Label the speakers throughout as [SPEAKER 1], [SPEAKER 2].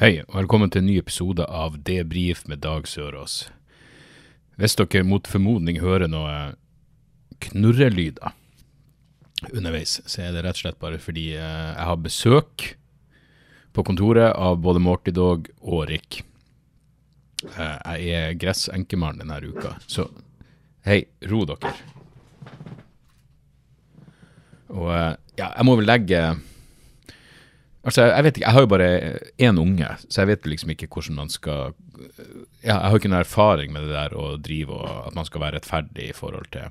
[SPEAKER 1] Hei, og velkommen til en ny episode av Debrif med Dag Sørås. Hvis dere mot formodning hører noe knurrelyder underveis, så er det rett og slett bare fordi eh, jeg har besøk på kontoret av både Morty Dog og Rick. Eh, jeg er gressenkemann denne uka, så hei, ro dere. Og eh, ja, jeg må vel legge Altså, jeg vet ikke, jeg har jo bare én unge, så jeg vet liksom ikke hvordan man skal ja, Jeg har ikke noen erfaring med det der å drive og at man skal være rettferdig i forhold til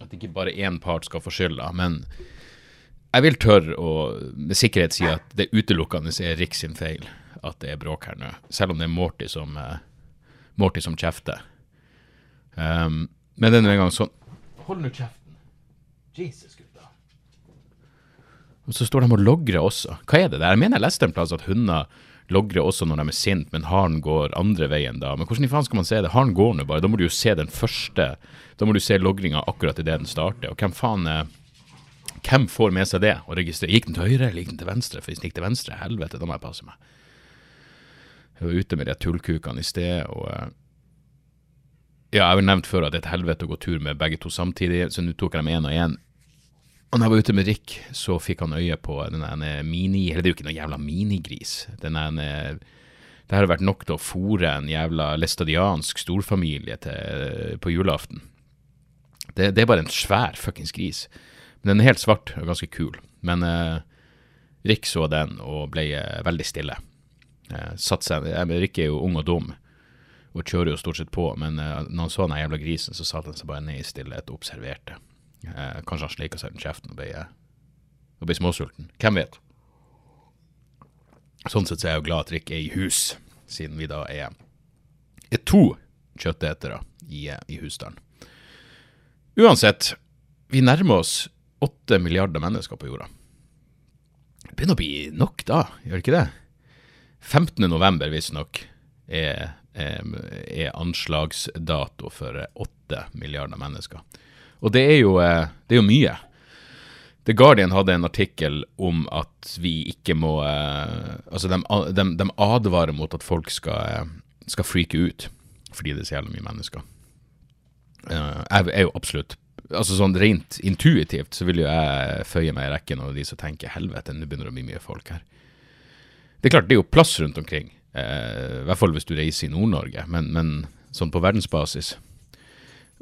[SPEAKER 1] At ikke bare én part skal få skylda. Men jeg vil tørre å med sikkerhet si at det utelukkende er Rick sin feil at det er bråk her nå. Selv om det er Morty som, eh, Morty som kjefter. Um, men det nå engang sånn Hold nå kjeften. Jesus, gutta. Og så står de og logrer også. Hva er det der? Jeg mener jeg leste en plass at hunder logrer også når de er sint, men haren går andre veien da. Men hvordan i faen skal man se det? Haren går nå bare. Da må du jo se den første. Da må du se logringa akkurat idet den starter. Og hvem faen er... Hvem får med seg det? Og registrerer Gikk den til høyre, eller gikk den til venstre? For hvis den gikk til venstre, helvete, da må jeg passe meg. Jeg var ute med de tullkukene i sted, og eh, ja, jeg har vel nevnt før at det er et helvete å gå tur med begge to samtidig, så nå tok jeg dem én og én. Og når jeg var ute med Rick, så fikk han øye på den mini... Eller det er jo ikke noe jævla minigris. Den ene Det hadde vært nok til å fòre en jævla læstadiansk storfamilie til, på julaften. Det, det er bare en svær fuckings gris. Men den er helt svart og ganske kul. Men eh, Rick så den og ble eh, veldig stille. Eh, seg, eh, Rick er jo ung og dum og kjører jo stort sett på, men eh, når han så den jævla grisen, så satte han seg bare ned i stillhet og observerte. Eh, kanskje han sleika seg rundt kjeften og ble, eh, og ble småsulten. Hvem vet? Sånn sett så er jeg jo glad at Rick er i hus, siden vi da er, er to kjøttetere i, eh, i husstanden. Uansett, vi nærmer oss åtte milliarder mennesker på jorda. Det begynner å bli nok da, gjør det ikke det? 15. november, visstnok, er, er, er anslagsdato for åtte milliarder mennesker. Og det er jo, eh, det er jo mye. The Guardian hadde en artikkel om at vi ikke må eh, Altså, de, de, de advarer mot at folk skal, eh, skal freake ut fordi det er så jævlig mye mennesker. Jeg er jo absolutt Altså sånn rent intuitivt så vil jo jeg føye meg i rekken av de som tenker helvete, nå begynner det å bli mye folk her. Det er klart, det er jo plass rundt omkring. I hvert fall hvis du reiser i Nord-Norge, men, men sånn på verdensbasis.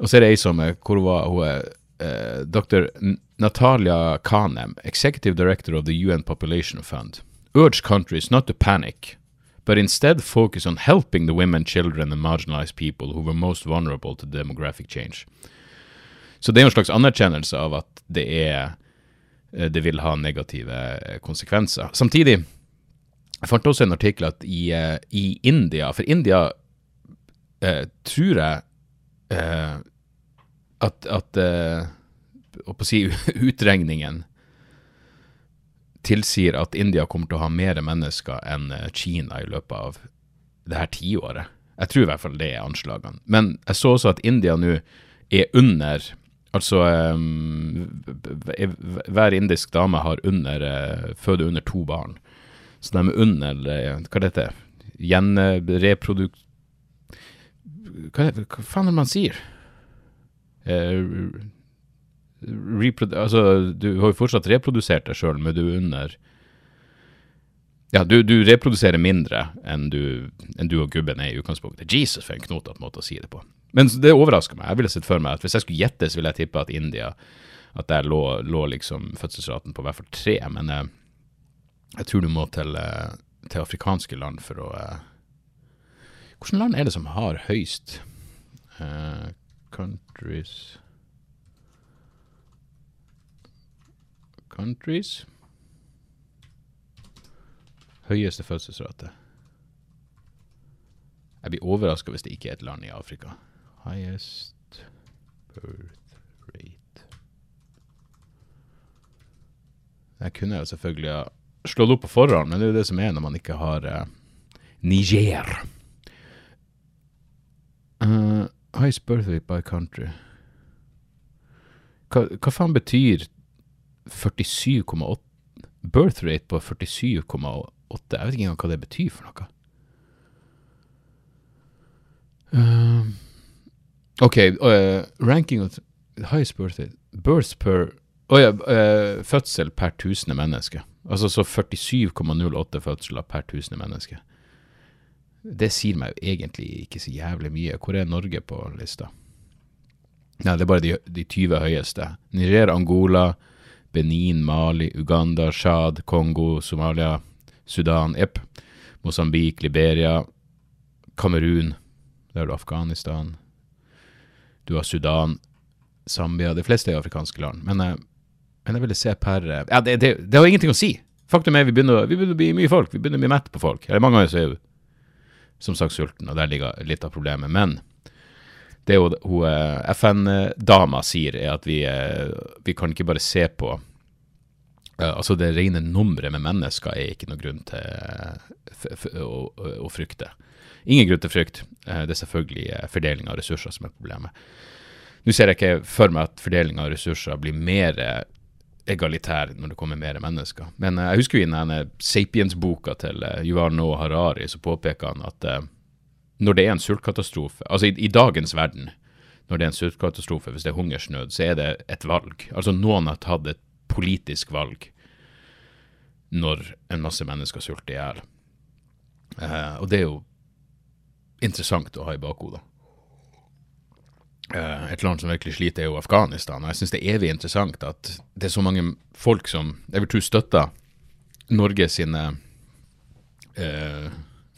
[SPEAKER 1] Og så er det ei som er, hvor var hun er, eh, Dr. Natalia Kanem, Executive Director of the UN Population Fund, urged countries not to panic, but instead focus on helping the women, children and marginalized people who were most vulnerable to demographic change. Så det er jo en slags anerkjennelse av at det er eh, det vil ha negative eh, konsekvenser. Samtidig, jeg fant også en artikkel at i, eh, i India, for India eh, tror jeg eh, at, at eh, å si utregningen tilsier at India kommer til å ha mer mennesker enn eh, Kina i løpet av det her tiåret. Jeg tror i hvert fall det er anslagene. Men jeg så også at India nå er under Altså um, hver indisk dame har under uh, føder under to barn. Så de er under uh, Hva det heter Gjenreprodukt... Hva, det- hva faen er det man sier? Uh, altså, du har jo fortsatt reprodusert deg sjøl, men du er under Ja, du, du reproduserer mindre enn du, enn du og gubben er i utgangspunktet. Jesus, for en knotete måte å si det på. Men det overrasker meg. Jeg ville sett for meg at hvis jeg skulle gjette, så ville jeg tippe at India At der lå, lå liksom fødselsraten på hvert fall tre. Men eh, jeg tror du må til, eh, til afrikanske land for å eh, Hvilke land er det som har høyst eh, countries Countries Høyeste fødselsrate. Jeg blir overraska hvis det ikke er et land i Afrika. Highest birth rate Jeg kunne jo selvfølgelig ha slått opp på forhånd, men det er jo det som er når man ikke har uh, Niger. Uh, highest birth rate by country. Hva, hva faen betyr 47,8 Birth rate på 47,8? Jeg vet ikke engang hva det betyr for noe. Uh, OK, uh, ranking of highest birth rate Births per Å ja, uh, fødsel per tusende mennesker. Altså så 47,08 fødsler per tusende mennesker. Det sier meg jo egentlig ikke så jævlig mye. Hvor er Norge på lista? Nei, det er bare de, de 20 høyeste. Niger, Angola, Benin, Mali, Uganda, Tsjad, Kongo, Somalia, Sudan, Jepp. Mosambik, Liberia, Kamerun. Der har du Afghanistan. Du har Sudan, Zambia De fleste er afrikanske land. Men, eh, men jeg ville se per eh, Ja, det, det, det har ingenting å si. Faktum er vi begynner, vi begynner å bli mye folk. Vi begynner å bli mett på folk. Eller mange ganger så er som sagt sulten, og der ligger litt av problemet. Men det eh, FN-dama sier, er at vi, vi kan ikke bare se på Altså Det rene nummeret med mennesker er ikke noe grunn til å, å frykte. Ingen grunn til frykt. Det er selvfølgelig fordeling av ressurser som er problemet. Nå ser jeg ikke for meg at fordeling av ressurser blir mer egalitær når det kommer mer mennesker. Men uh, jeg husker jo i denne Sapiens-boka til uh, Yuval Noah Harari, så påpeker han at uh, når det er en sultkatastrofe, altså i, i, dagens verden, når det er en sultkatastrofe, hvis det er hungersnød, så er det et valg. Altså noen har tatt et politisk valg når en masse mennesker sulter i hjel. og det er jo interessant å ha i bakhodet. Eh, et land som virkelig sliter, er jo Afghanistan. Og jeg syns det er evig interessant at det er så mange folk som jeg vil tro støtter Norge sine eh,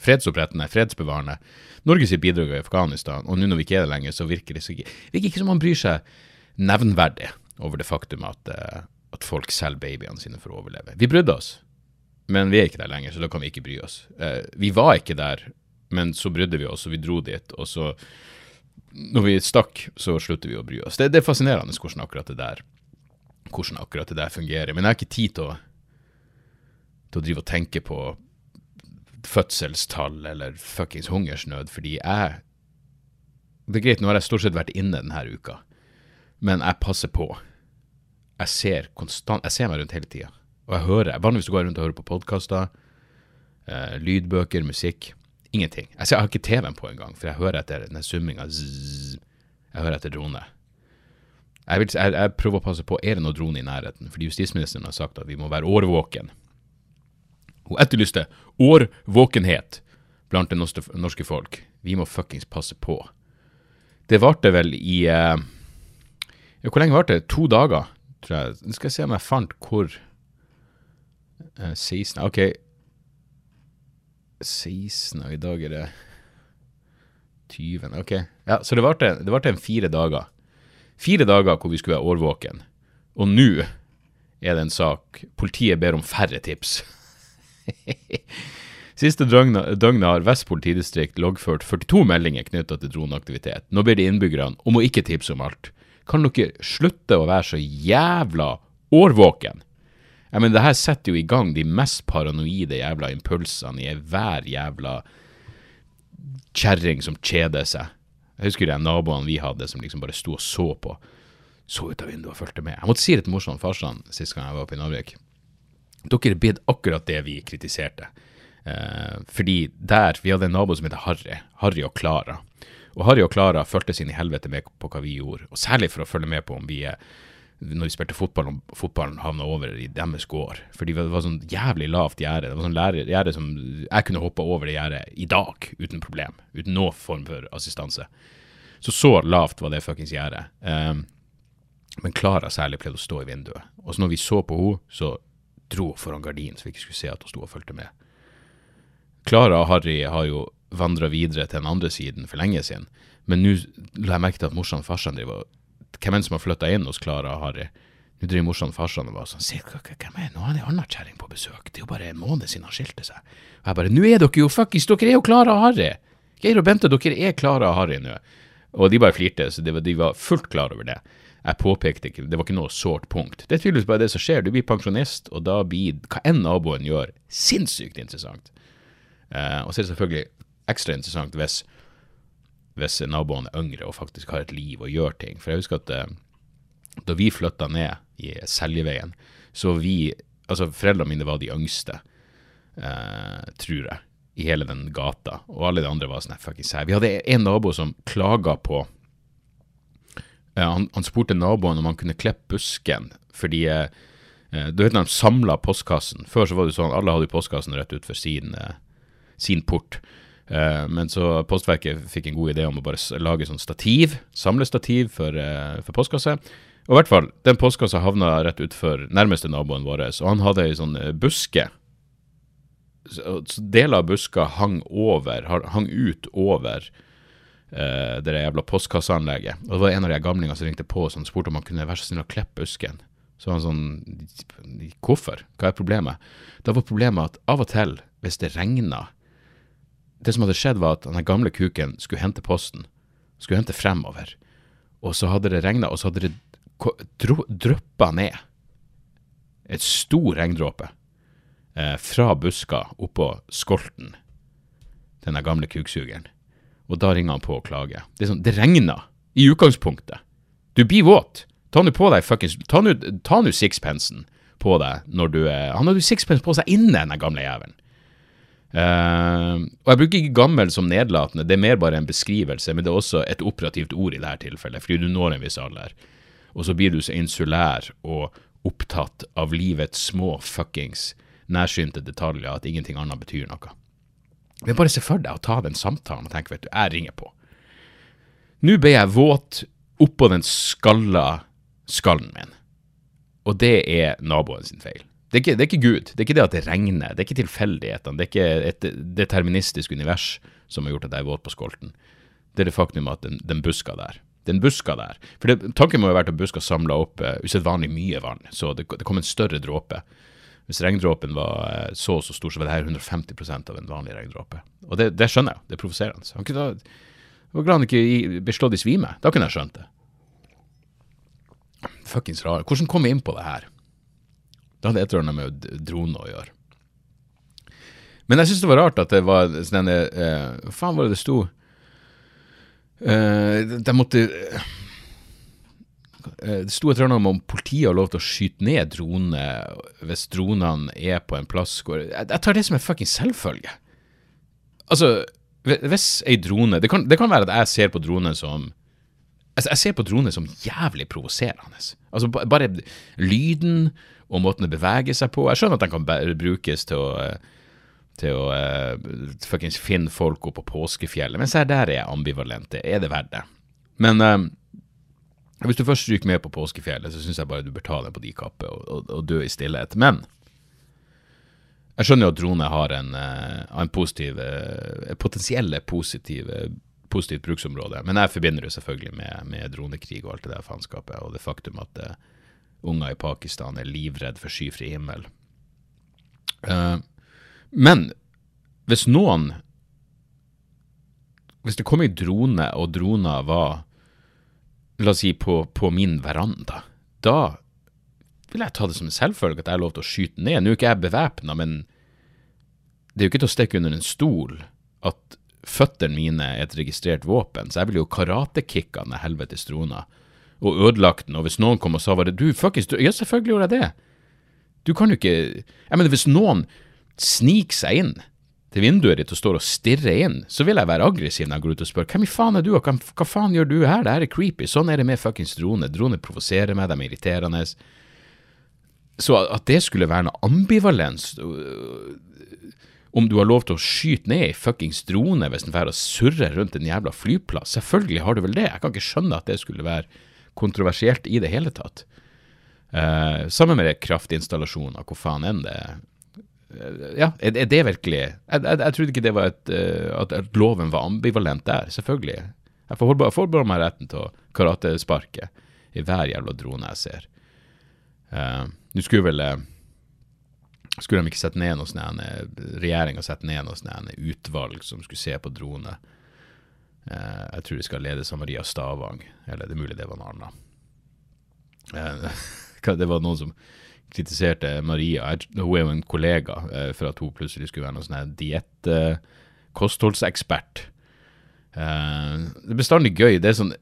[SPEAKER 1] fredsopprettende, fredsbevarende Norge sitt bidrag i Afghanistan. Og nå når vi ikke er det lenger, så virker det så, virker ikke som man bryr seg nevnverdig over det faktum at, eh, at folk selger babyene sine for å overleve. Vi brydde oss, men vi er ikke der lenger, så da kan vi ikke bry oss. Eh, vi var ikke der, men så brydde vi oss, og vi dro dit. og så når vi stakk, så slutter vi å bry oss. Det, det, er fascinerende hvordan akkurat det der hvordan akkurat det der fungerer. Men jeg har ikke tid til å, til å drive og tenke på fødselstall eller fuckings hungersnød, fordi jeg Det er greit, nå har jeg stort sett vært inne denne uka, men jeg passer på. Jeg ser konstant Jeg ser meg rundt hele tida, og jeg hører Vanligvis går jeg rundt og hører på podkaster, eh, lydbøker, musikk. Ingenting. Jeg, jeg har ikke TV-en på engang, for jeg hører etter den summinga. Jeg hører etter drone. Jeg, vil, jeg, jeg, prøver å passe på er det noe drone i nærheten, fordi justisministeren har sagt at vi må være årvåken. Hun etterlyste årvåkenhet blant det norske, folk. Vi må fuckings passe på. Det varte vel i uh, Hvor lenge varte det? To dager, tror jeg. Nå skal jeg se om jeg fant hvor uh, 16 OK, 16, og i dag er det 20. Ok. Ja, så det varte, det varte en fire dager. Fire dager hvor vi skulle være årvåken. Og nå er det en sak Politiet ber om færre tips. Siste døgnet har Vest politidistrikt loggført 42 meldinger knytta til droneaktivitet. Nå ber de innbyggerne om å ikke tipse om alt. Kan dere slutte å være så jævla årvåken? Ja, men det her setter jo i gang de mest paranoide jævla impulsene i hver jævla kjerring som kjeder seg. Jeg husker de naboene vi hadde som liksom bare sto og så på. Så ut av vinduet og fulgte med. Jeg måtte si det til morsan og farsan sist gang jeg var oppe i Narvik. Dere bidde akkurat det vi kritiserte. Eh, fordi der Vi hadde en nabo som heter Harry. Harry og Klara. Og Harry og Klara fulgte sin i helvete med på hva vi gjorde. Og særlig for å følge med på om vi er når vi spilte fotball, og fotballen havna over i deres gård. Fordi det var sånn jævlig lavt gjerde. Det var sånn gjerde som Jeg kunne hoppa over det gjerdet i dag uten problem. Uten noen form for assistanse. Så så lavt var det fuckings gjerdet. Um, men Klara særlig pleide å stå i vinduet. Og så når vi så på henne, så dro hun foran gardinen, så vi ikke skulle se at hun sto og fulgte med. Klara og Harry har jo vandra videre til den andre siden for lenge siden. Men nå la jeg merke til at morsan og farsan driver hvem enn som har flytta inn hos Klara og Harry, Nå driver morsomt farsan og var sånn Se, hvem er det? Nå er det ei anna kjerring på besøk. Det er jo bare en måned siden han skilte seg. Og jeg bare Nå er dere jo fuckings Dere er jo Klara og Harry! Geir og Bente, dere er Klara og Harry nå. Og de bare flirte, så var, de var fullt klar over det. Jeg påpekte ikke, det var ikke noe sårt punkt. Det er tydeligvis bare det som skjer. Du blir pensjonist, og da blir hva enn naboen gjør, sinnssykt interessant. Eh, og så er det selvfølgelig ekstra interessant hvis, hvis naboen er yngre og faktisk har et liv og gjør ting. For jeg husker at eh, da vi flytta ned i Seljeveien, så vi Altså, foreldrene mine var de yngste, eh, tror jeg, i hele den gata. Og alle de andre var sånn fuckings her. Vi hadde en nabo som klaga på eh, han, han spurte naboen om han kunne klippe busken, fordi eh, Du vet når de samla postkassen. Før så var det sånn alle hadde postkassen rett utfor sin, eh, sin port. Eh, men så Postverket fikk en god idé om å bare lage sånn stativ, samlestativ for, eh, for postkasse. Og i hvert fall, den postkassa havna rett utfor nærmeste naboen vår, og han hadde ei sånn eh, buske. Så, deler av buska hang over, hang ut over eh, det jævla postkasseanlegget. Og det var en av de gamlingene som ringte på som spurte om han kunne være så snill å klippe busken. Så var han sånn Hvorfor? Hva er problemet? Da var problemet at av og til, hvis det regna Det som hadde skjedd, var at den gamle kuken skulle hente posten. Skulle hente fremover. Og så hadde det regna, og så hadde det dryppa ned et stor regndråpe eh, fra buska oppå skolten Denne den gamle kuksugeren. Og da ringer han på og klager. Det, sånn, det regner, i utgangspunktet. Du blir våt. Ta nå på deg fuckings ta nå sixpensen på deg når du er Han hadde jo sixpence på seg inne, den gamle jævelen. Eh, og jeg bruker ikke gammel som nedlatende, det er mer bare en beskrivelse, men det er også et operativt ord i dette tilfellet, fordi du når en viss alder. Og så blir du så insulær og opptatt av livets små fuckings nærsynte detaljer at ingenting annet betyr noe. Men bare se for deg å ta den samtalen og tenke, vet du, jeg ringer på. Nå ble jeg våt oppå den skalla skallen min. Og det er naboen sin feil. Det er, ikke, det er ikke Gud. Det er ikke det at det regner. Det er ikke tilfeldighetene. Det er ikke et deterministisk univers som har gjort at jeg er våt på skolten. Det er det faktum at den, den buska der Den buska der For det, tanken må jo ha vært at buska samla opp uh, usedvanlig mye vann, så det, det kom en større dråpe. Hvis regndråpen var uh, så og så stor, så var det her 150% av en vanlig regndråpe. Og det, det skjønner jeg. Det er provoserende. Han kunne jeg var glad han ikke ble slått i svime. Da kunne jeg skjønt det. Fuckings rar. Hvordan kom vi inn på det her? Det hadde et eller annet med droner å gjøre. Men jeg syns det var rart at det var sånn eh, faen var det det sto? Eh, de måtte eh, Det sto et eller annet om politiet har lov til å skyte ned droner hvis dronene er på en plass hvor Jeg, tar det som en fucking selvfølge. Altså, hvis ei drone det kan, det kan være at jeg ser på drone som Altså, jeg ser på drone som jævlig provoserende. Altså, bare lyden og måten det beveger seg på. Jeg skjønner at den kan brukes til å, eh, til å uh, fuckings finne folk opp på påskefjellet, men se der er jeg ambivalent. Er det verdt det? Men uh, hvis du først stryker med på påskefjellet, så syns jeg bare du bør ta den på de kappe og, og, og dø i stillhet. Men jeg skjønner jo at drone har en, uh, en positiv, uh, potensielle positive, positivt bruksområde, men jeg forbinder det selvfølgelig med, med dronekrig og alt det der faenskapet, og det faktum at eh, unger i Pakistan er livredd for skyfri himmel. Uh, men hvis noen Hvis det kom ei drone, og droner var la oss si på, på min veranda, da vil jeg ta det som en selvfølge at jeg har lov til å skyte ned. Nå er ikke jeg bevæpna, men det er jo ikke til å stikke under en stol at føttene mine er et registrert våpen, så jeg vil jo karatekicka den helvetes drona og ødelagt den, og hvis noen kom og sa bare du, fuckings, du, ja, selvfølgelig gjorde jeg det. Du kan jo ikke Jeg mener, hvis noen sniker seg inn til vinduet ditt og står og stirrer inn, så vil jeg være aggressiv når jeg går ut og spør hvem i faen er du, og hva, hva faen gjør du her, det her er creepy. Sånn er det med fuckings droner. Droner provoserer meg, de er irriterende. Så at det skulle være noe ambivalens øh, om du har lov til å skyte ned ei fuckings drone hvis den drar og surrer rundt en jævla flyplass, selvfølgelig har du vel det. Jeg kan ikke skjønne at det skulle være kontroversielt i det hele tatt. Uh, sammen med kraftinstallasjoner, hvor faen enn det er. Uh, ja, er, er det virkelig jeg, jeg, jeg trodde ikke det var et, uh, at, at loven var ambivalent der, selvfølgelig. Jeg forbeholder meg retten til å karatesparke i hver jævla drone jeg ser. Nå skulle vel Skulle de ikke sette ned noe sånt regjeringa sette ned noe sånt utvalg som skulle se på droner. Uh, jeg tror det skal ledes av Maria Stavang, eller det er mulig det var en annen. det var noen som kritiserte Maria, hun er jo en kollega, for at hun plutselig skulle være noen sånn diett kostholdsekspert. Uh, det er bestandig gøy. Det er sånn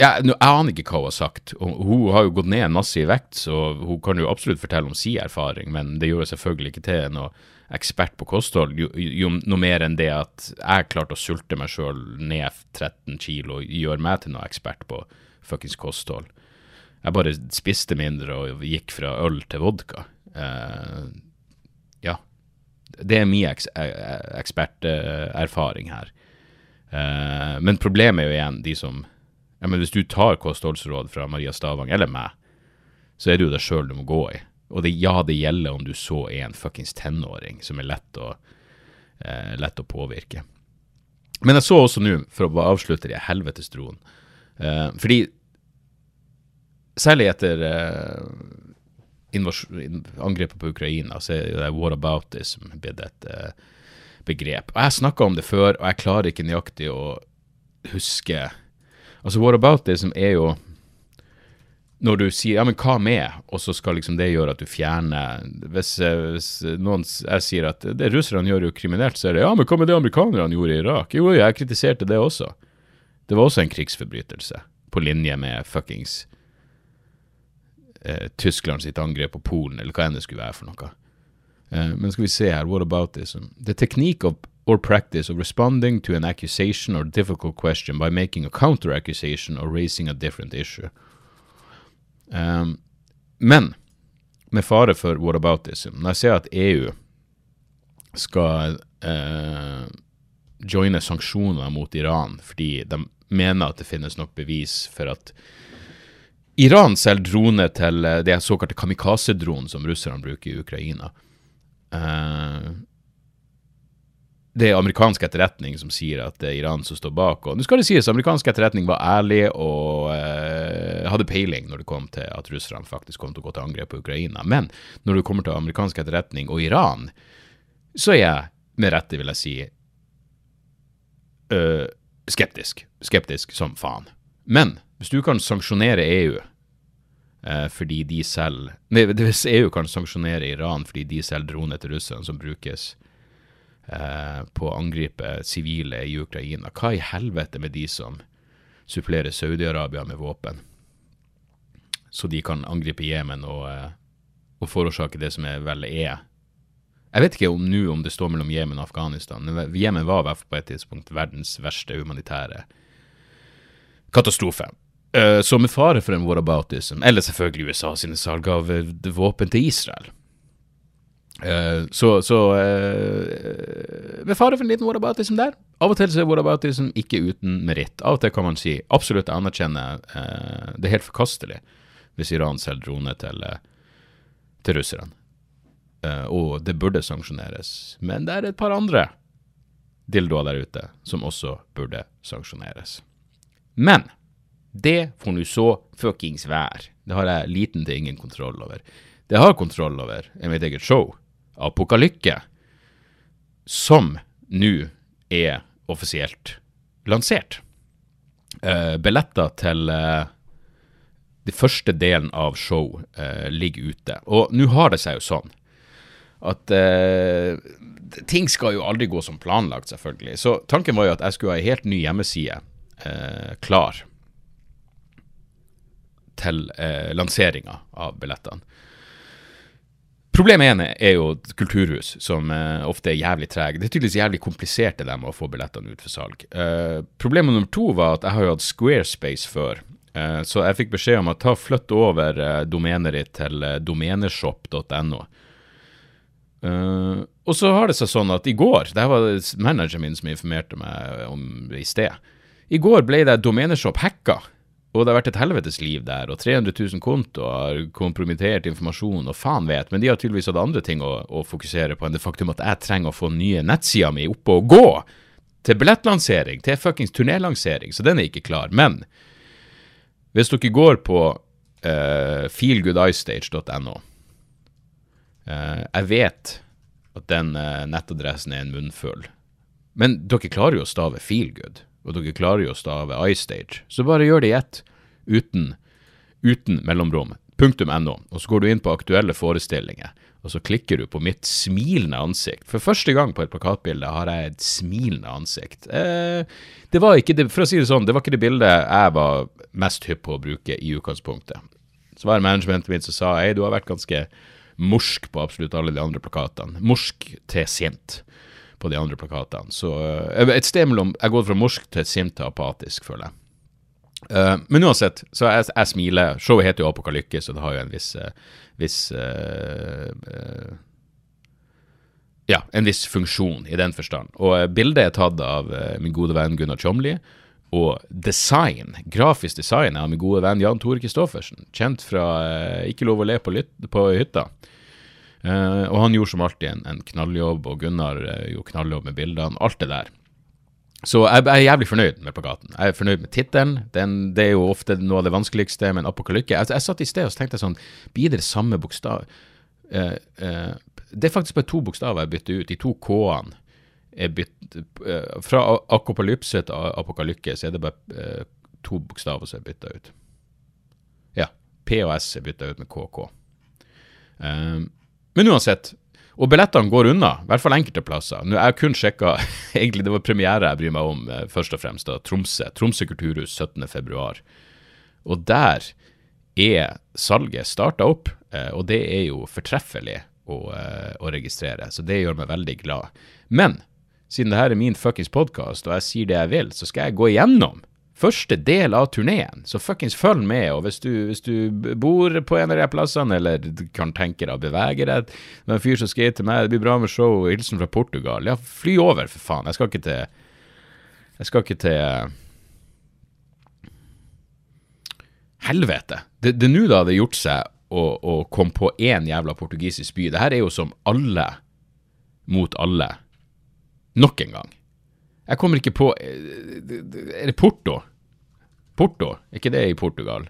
[SPEAKER 1] ja, Jeg aner ikke hva hun har sagt. Hun har jo gått ned masse i vekt, så hun kan jo absolutt fortelle om sin erfaring, men det gjør jo selvfølgelig ikke til noe ekspert på kosthold, jo, jo, noe mer enn det at jeg klarte å sulte meg sjøl ned 13 kilo, gjør meg til noe ekspert på fuckings kosthold. Jeg bare spiste mindre og gikk fra øl til vodka. Uh, ja. Det er min eks eksperterfaring her. Uh, men problemet er jo igjen de som ja, men Hvis du tar kostholdsråd fra Maria Stavang, eller meg, så er det jo deg sjøl du må gå i. Og det, ja, det gjelder om du så er en fuckings tenåring som er lett å, eh, lett å påvirke. Men jeg så også nå, for å avslutte de helvetes troen eh, Fordi særlig etter angrepet på Ukraina, så er det whataboutism blitt et begrep. Og Jeg snakka om det før, og jeg klarer ikke nøyaktig å huske Altså, whataboutism er jo når du sier ja, men hva med, og så skal liksom det gjøre at du fjerner Hvis, hvis noen jeg sier at det russerne gjør jo kriminelt, så er det ja, men hva med det amerikanerne gjorde i Irak? Jo, jeg kritiserte det også. Det var også en krigsforbrytelse, på linje med fuckings eh, Tyskland sitt angrep på Polen, eller hva enn det skulle være for noe. Eh, men skal vi se her, what about this? The technique of or practice of responding to an accusation or difficult question by making a counter accusation or raising a different issue. Um, men med fare for whataboutism, når jeg ser at EU skal uh, joine sanksjoner mot Iran fordi de mener at det finnes nok bevis for at Iran selger droner til uh, det såkalte kamikaze-dronen som russerne bruker i Ukraina. Uh, det er amerikansk etterretning som sier at det er Iran som står bak. Og nå skal det sies amerikansk etterretning var ærlig og eh, hadde peiling når det kom til at russerne faktisk kom til å gå til angrep på Ukraina. Men når det kommer til amerikansk etterretning og Iran, så er jeg med rette, vil jeg si, øh, skeptisk. Skeptisk som faen. Men hvis du kan sanksjonere EU uh, fordi de selv Nei, hvis EU kan sanksjonere Iran fordi de selger droner til russerne som brukes Eh, på å angripe sivile i Ukraina. Hva i helvete med de som supplerer Saudi-Arabia med våpen, så de kan angripe Jemen og, eh, og, forårsake det som er vel er Jeg vet ikke om nå om det står mellom Jemen og Afghanistan. men Jemen var på et tidspunkt verdens verste humanitære katastrofe. Uh, så med fare for en whataboutism, eller selvfølgelig USA sine salg av våpen til Israel, Uh, så, så uh, ved fare for en liten whataboutism der. Av og til så er whataboutism ikke uten meritt. Av og til kan man si absolutt anerkjenne uh, det er helt forkastelig hvis Iran selger droner til, til russerne. og det burde sanksjoneres. Men det er et par andre dildoer der ute som også burde sanksjoneres. Men det får nå så fuckings være. Det har jeg liten til ingen kontroll over. Det jeg har kontroll over, er mitt eget show. Apokalykke, som nå er offisielt lansert. Uh, billetter til uh, den første delen av show uh, ligger ute. Og nå har det seg jo sånn at ting skal jo aldri gå som planlagt, selvfølgelig. Så tanken var jo at jeg skulle ha ei helt ny hjemmeside klar til lanseringa av billettene. Problemet ene er jo kulturhus, som uh, ofte er jævlig trege. Det er tydeligvis jævlig komplisert det der med å få billettene ut for salg. Uh, problemet nummer to var at jeg har jo hatt Squarespace før. Uh, så jeg fikk beskjed om å ta flytt over domenet ditt til domeneshop.no. og så har det seg sånn at i går, det var manageren min som informerte meg om det i sted, i går ble det domeneshop hacka. Og det har vært et helvetes liv der, og 300 000 kontoer kompromittert informasjon, og faen vet, men de har tydeligvis hatt andre ting å, å fokusere på enn det faktum at jeg trenger å få nye nettsida mi oppe og gå! Til billettlansering, til fuckings turnélansering, så den er ikke klar. Men hvis dere går på uh, feelgoodeyestage.no. Uh, jeg vet at den uh, nettadressen er en munnfull, men dere klarer jo å stave feelgood, og dere klarer jo å stave iStage, så bare gjør det i ett, uten, uten mellomrom. Punktum .no, og så går du inn på aktuelle forestillinger og så klikker du på mitt smilende ansikt. For første gang på et plakatbilde har jeg et smilende ansikt. Eh, det var ikke det, for å si det sånn, det var ikke det bildet jeg var mest hypp på å bruke i utgangspunktet. Så var det managementet mitt som sa hei, du har vært ganske morsk på absolutt alle de andre plakatene. Morsk til sint på de andre plakatene. Så eh, et sted mellom Jeg går fra morsk til sint til apatisk, føler jeg. Uh, men uansett, så jeg, jeg smiler. Showet heter jo Apokalykke, så det har jo en viss, uh, viss uh, Ja, en viss funksjon i den forstand. Og bildet er tatt av min gode venn Gunnar Tjomli. Og design, grafisk design av min gode venn Jan Tore Kristoffersen. Kjent fra Ikke lov å le på, lyt, på hytta. Og han gjorde som alltid en, en knalljobb, og Gunnar gjorde knalljobb med bildene. Alt det der. Så jeg, jeg, er jævlig fornøyd med plakaten. Jeg er fornøyd med tittelen. Det er jo ofte noe av det vanskeligste med en apokalykke. Jeg, jeg satt i sted og tenkte sånn Blir det samme bokstav? Eh, eh, det er faktisk bare to bokstaver jeg bytter ut. De to K-ene er bytt eh, Fra akopalypse til apokalykke så er det bare eh, to bokstaver som er bytta ut. Ja. P og S er bytta ut med KK. Eh, men uansett, og billettene går unna, i hvert fall enkelte plasser. Nå, Jeg har kun sjekka Egentlig det var premiere jeg bryr meg om, eh, først og fremst. da, Tromsø. Tromsø kulturhus 17.2. Og der er salget starta opp, eh, og det er jo fortreffelig å, eh, å, registrere. Så det gjør meg veldig glad. Men siden det her er min fuckings podkast, og jeg sier det jeg vil, så skal jeg gå igjennom første del av turneen, så fuckings følg med. Og hvis du, hvis du, bor på en av de plassene, eller kan tenke deg å bevege deg det er en fyr som skrev til meg 'Det blir bra med show', hilsen fra Portugal. Ja, fly over, for faen. Jeg skal ikke til Jeg skal ikke til Helvete. Det er nå det hadde gjort seg å, å komme på én jævla portugisisk by. Det her er jo som alle mot alle. Nok en gang. Jeg kommer ikke på Er det Porto? Porto, er ikke det i Portugal?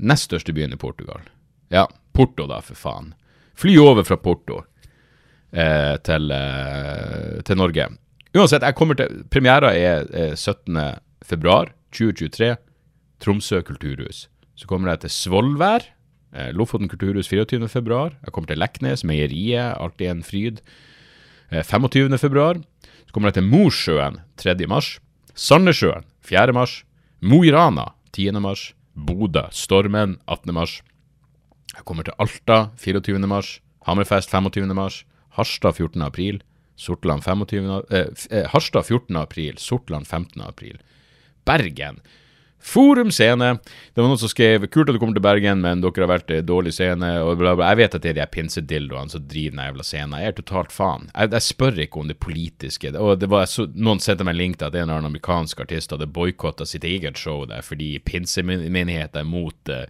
[SPEAKER 1] Nest største byen i Portugal. Ja, Porto, da, for faen. Fly over fra Porto eh, til, eh, til, Norge. Uansett, jeg kommer til Premiera er, er 17.2.2023. Tromsø kulturhus. Så kommer jeg til Svolvær. Eh, Lofoten kulturhus 24.2. Jeg kommer til Leknes, Meieriet. Alltid en fryd. Eh, 25.2. Så kommer det til Mosjøen 3. mars. Sandnessjøen 4. mars. Mo i Rana 10. mars. Bodø Stormen 18. mars. Jeg kommer til Alta 24. mars. Hammerfest 25. mars. Harstad 14. april. Sortland 25. Eh, eh, Harstad 14. april. Sortland 15. april. Bergen Forum scene. Det var noen som skrev 'kult at du kommer til Bergen, men dere har vært dårlig scene', og bla, bla. Jeg vet at det er de pinsedildoene som driver den jævla scenen. Jeg er totalt faen. Jeg, jeg, spør ikke om det politiske. Og det var så, Noen sendte meg en link til at en eller annen amerikansk artist hadde boikotta sitt eget show der fordi pinsemenigheten er mot uh,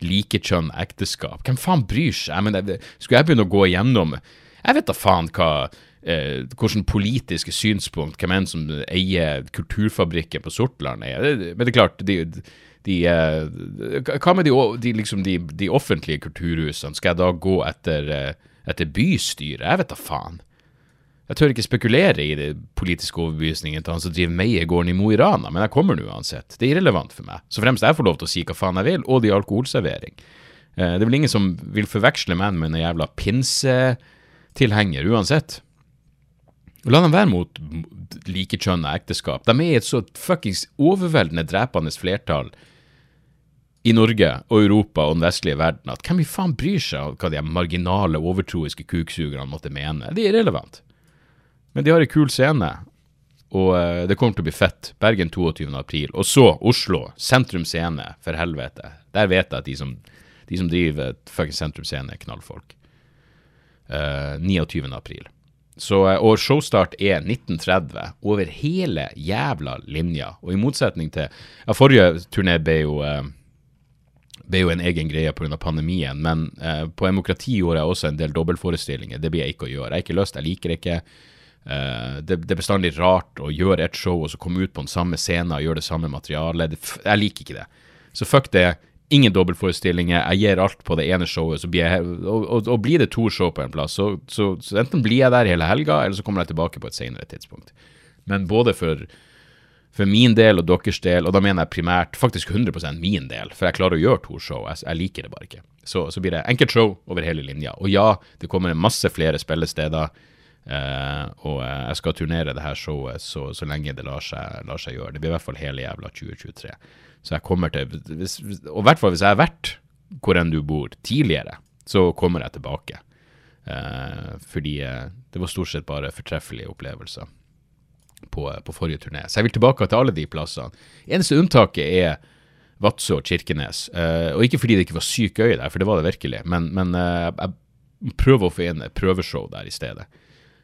[SPEAKER 1] likekjønn ekteskap. Hvem faen bryr seg? Jeg mener, skulle jeg begynne å gå igjennom Jeg vet da faen hva eh, hvordan politiske synspunkt hvem enn som eier kulturfabrikken på Sortland er. Men det er klart, de, de, eh, hva med de, de, liksom de, de, offentlige kulturhusene? Skal jeg da gå etter, eh, etter bystyret? Jeg vet da faen. Jeg tør ikke spekulere i det politiske overbevisningen til han som driver Meiegården i Mo i Rana, men jeg kommer nå uansett. Det er irrelevant for meg. Så fremst jeg får lov til å si hva faen jeg vil, og det er alkoholservering. Eh, det er vel ingen som vil forveksle meg med en jævla pinsetilhenger uansett. La dem være mot likekjønna ekteskap. De er et så fuckings overveldende drepende flertall i Norge og Europa og den vestlige verden at hvem i faen bryr seg om hva de marginale, overtroiske kuksugerne måtte mene? Det er irrelevant. Men de har en kul scene, og uh, det kommer til å bli fett. Bergen 22. april. Og så Oslo, Sentrum Scene, for helvete. Der vet jeg at de som, de som driver fuckings Sentrum Scene, er knallfolk. Uh, 29. april. Så, eh, og showstart er 1930 over hele jævla linja. Og i motsetning til ja, Forrige turné ble jo, eh, ble jo en egen greie pga. pandemien, men eh, på Demokrati gjorde jeg også en del dobbeltforestillinger. Det blir jeg ikke å gjøre. Jeg har ikke lyst, jeg liker det ikke. Eh, det, det, er bestandig rart å gjøre et show og så komme ut på den samme scenen og gjøre det samme materialet. Jeg liker ikke det. Så fuck det. Ingen dobbeltforestillinger. Jeg gir alt på det ene showet. Jeg, og, og, og blir det to show på en plass, så, så, så enten blir jeg der hele helga, eller så kommer jeg tilbake på et senere tidspunkt. Men både for, for min del og deres del, og da mener jeg primært faktisk 100% min del, for jeg klarer å gjøre to show, jeg, jeg liker det bare ikke. Så, så blir det enkelt show over hele linja. Og ja, det kommer masse flere spillesteder. Uh, og jeg skal turnere det her showet så, så lenge det lar seg, lar seg, gjøre. Det blir i hvert fall hele jævla 2023. Så jeg kommer til hvis, Og i hvert fall hvis jeg har vært hvor enn du bor tidligere, så kommer jeg tilbake. Eh, fordi eh, det var stort sett bare fortreffelige opplevelser på, på, forrige turné. Så jeg vil tilbake til alle de plassene. Eneste unntaket er Vadsø og Kirkenes. Eh, og ikke fordi det ikke var sykt gøy der, for det var det virkelig, men, men eh, jeg prøver å få inn et prøveshow der i stedet.